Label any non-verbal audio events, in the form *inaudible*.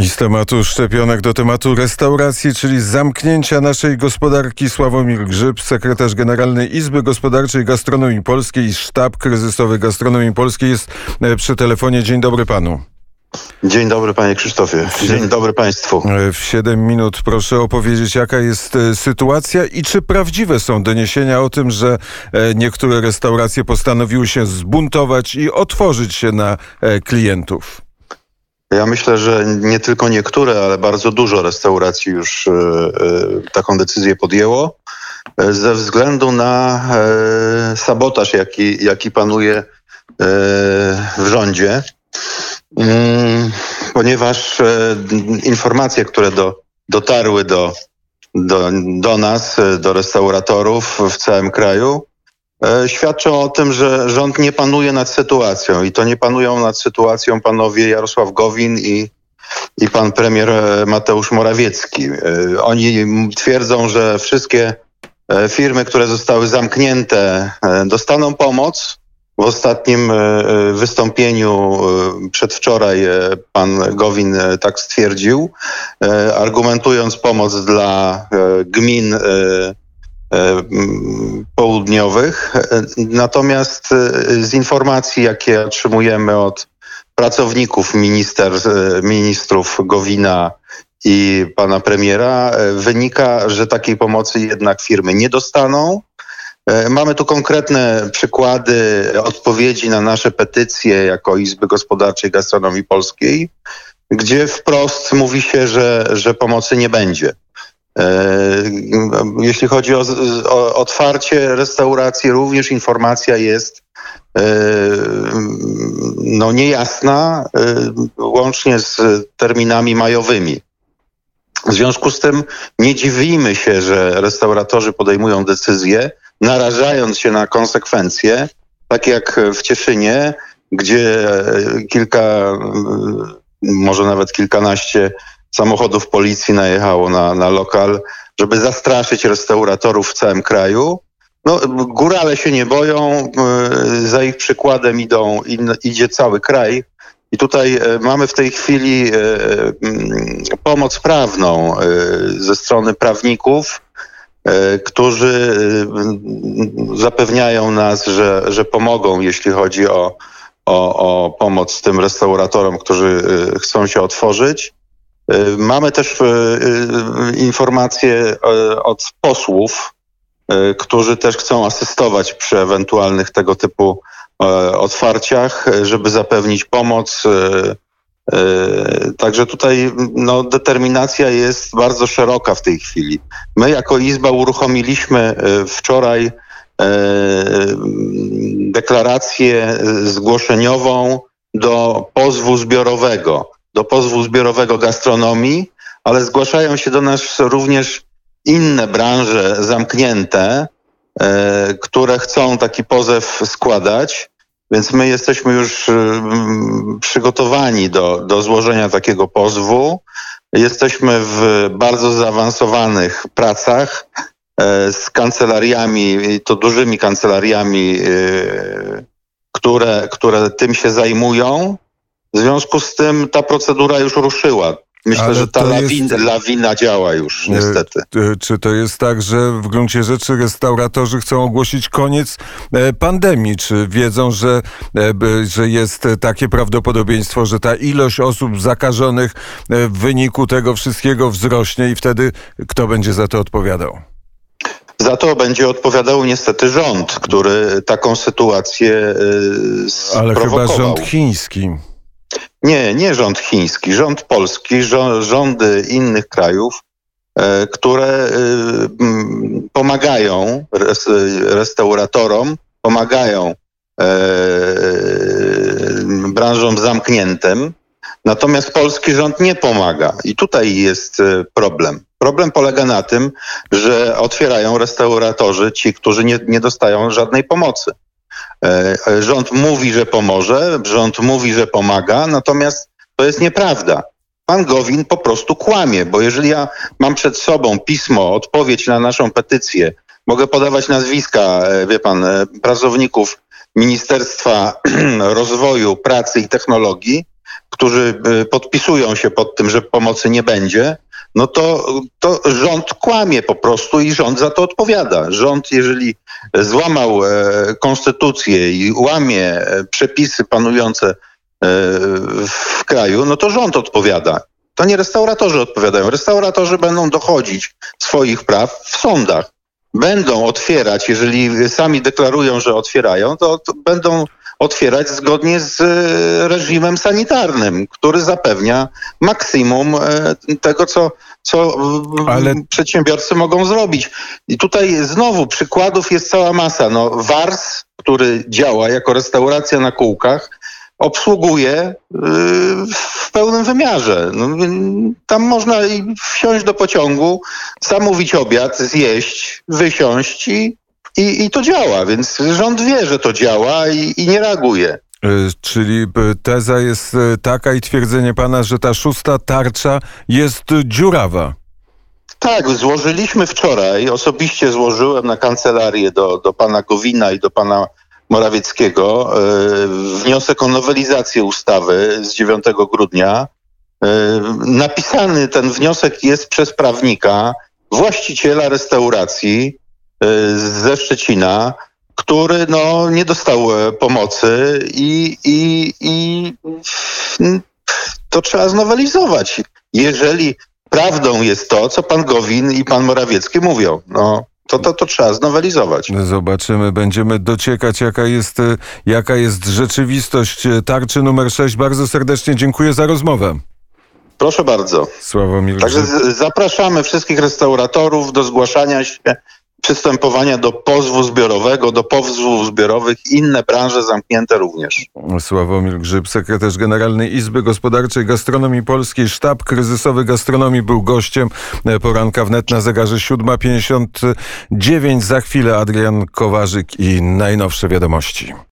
I z tematu szczepionek do tematu restauracji, czyli zamknięcia naszej gospodarki. Sławomir Grzyb, sekretarz generalny Izby Gospodarczej Gastronomii Polskiej i sztab kryzysowy Gastronomii Polskiej jest e, przy telefonie. Dzień dobry panu. Dzień dobry panie Krzysztofie. Dzień dobry państwu. E, w 7 minut proszę opowiedzieć, jaka jest e, sytuacja i czy prawdziwe są doniesienia o tym, że niektóre restauracje postanowiły się zbuntować i otworzyć się na klientów. Ja myślę, że nie tylko niektóre, ale bardzo dużo restauracji już e, e, taką decyzję podjęło e, ze względu na sabotaż, jaki, jaki panuje w rządzie, mm, ponieważ informacje, które do, dotarły do, do, do nas, do restauratorów w całym kraju, E, świadczą o tym, że rząd nie panuje nad sytuacją i to nie panują nad sytuacją panowie Jarosław Gowin i, i pan premier e, Mateusz Morawiecki. E, oni twierdzą, że wszystkie firmy, które zostały zamknięte, dostaną pomoc. W ostatnim wystąpieniu przedwczoraj pan Gowin tak stwierdził, argumentując pomoc dla gmin południowych. E, natomiast e, z informacji, jakie otrzymujemy od pracowników minister, ministrów Gowina i pana premiera, wynika, że takiej pomocy jednak firmy nie dostaną. Mamy tu konkretne przykłady odpowiedzi na nasze petycje jako Izby Gospodarczej Gastronomii Polskiej, gdzie wprost mówi się, że, że pomocy nie będzie. E, jeśli chodzi o, o otwarcie restauracji, również informacja jest e, no, niejasna, e, łącznie z terminami majowymi. W związku z tym nie dziwimy się, że restauratorzy podejmują decyzje, narażając się na konsekwencje, tak jak w Cieszynie, gdzie kilka, może nawet kilkanaście samochodów policji najechało na, na lokal, żeby zastraszyć restauratorów w całym kraju. No, górale się nie boją, y, za ich przykładem idą, idzie cały kraj. I tutaj y, mamy w tej chwili y, mm, pomoc prawną ze strony prawników, którzy zapewniają nas, że, że pomogą, jeśli chodzi o, o, o pomoc tym restauratorom, którzy chcą się otworzyć. Y, mamy też y, y, informacje od posłów, którzy też chcą asystować przy ewentualnych tego typu otwarciach, żeby zapewnić pomoc. Także tutaj no, determinacja jest bardzo szeroka w tej chwili. My jako Izba uruchomiliśmy wczoraj deklarację zgłoszeniową do pozwu zbiorowego do pozwu zbiorowego gastronomii, ale zgłaszają się do nas również inne branże zamknięte, e, które chcą taki pozew składać. Więc my jesteśmy już mm, przygotowani do, do złożenia takiego pozwu. Jesteśmy w bardzo zaawansowanych pracach e, z kancelariami, to dużymi kancelariami, e, które, które tym się zajmują. W związku z tym ta procedura już ruszyła. Myślę, Ale że ta lawina, jest... lawina działa już, niestety. Czy to jest tak, że w gruncie rzeczy restauratorzy chcą ogłosić koniec e, pandemii? Czy wiedzą, że, e, że jest takie prawdopodobieństwo, że ta ilość osób zakażonych e, w wyniku tego wszystkiego wzrośnie i wtedy kto będzie za to odpowiadał? Za to będzie odpowiadał niestety rząd, który taką sytuację Ale chyba rząd chiński. Nie, nie rząd chiński, rząd polski, rządy innych krajów, e, które e, pomagają restauratorom, pomagają e, branżom zamkniętym, natomiast polski rząd nie pomaga. I tutaj jest problem. Problem polega na tym, że otwierają restauratorzy ci, którzy nie, nie dostają żadnej pomocy. E, rząd mówi, że pomoże, rząd mówi, że pomaga, natomiast to jest nieprawda. Pan Gowin po prostu kłamie, bo jeżeli ja mam przed sobą pismo, odpowiedź na naszą petycję, mogę podawać nazwiska, e, wie pan, e, pracowników Ministerstwa *clears throat* Rozwoju, Pracy i Technologii, którzy podpisują się pod tym, że pomocy nie będzie, no to, to rząd kłamie po prostu i rząd za to odpowiada. Rząd, jeżeli złamał e, konstytucję i łamie e, przepisy panujące e, w kraju, no to rząd odpowiada. To nie restauratorzy odpowiadają. Restauratorzy będą dochodzić swoich praw w sądach. Będą otwierać, jeżeli sami deklarują, że otwierają, to, to będą otwierać zgodnie z e, reżimem sanitarnym, który zapewnia maksimum e, tego, co, co e, Ale- przedsiębiorcy mogą zrobić. I tutaj znowu przykładów jest cała masa. No, Wars, który działa jako restauracja na kółkach, obsługuje y, w pełnym wymiarze. No, tam można wsiąść do pociągu, zamówić obiad, zjeść, wysiąść i, i, i to działa. Więc rząd wie, że to działa i, i nie reaguje. E, Czyli e, teza jest e, taka i twierdzenie pana, że ta szósta tarcza jest dziurawa. Tak, złożyliśmy wczoraj, osobiście złożyłem na kancelarię do, do pana Gowina i do pana Morawieckiego wniosek o nowelizację ustawy z 9 grudnia. Napisany ten wniosek jest przez prawnika, właściciela restauracji ze Szczecina, który no, nie dostał e, pomocy i, i, i to trzeba znowelizować. Jeżeli prawdą jest to, co pan Gowin i pan Morawiecki mówią, no to, to, to trzeba znowelizować. Zobaczymy, będziemy dociekać, jaka jest, e, jaka jest rzeczywistość e, tarczy numer 6. Bardzo serdecznie dziękuję za rozmowę. Proszę bardzo. Sławomir Także zapraszamy wszystkich restauratorów do zgłaszania się, przystępowania do pozwu zbiorowego, do pozwów zbiorowych, inne branże zamknięte również. Sławomir Grzyb, sekretarz Generalny Izby Gospodarczej Gastronomii Polskiej. Sztab kryzysowy gastronomii był gościem poranka wnet na zegarze 7.59. Za chwilę Adrian Kowarzyk i najnowsze wiadomości.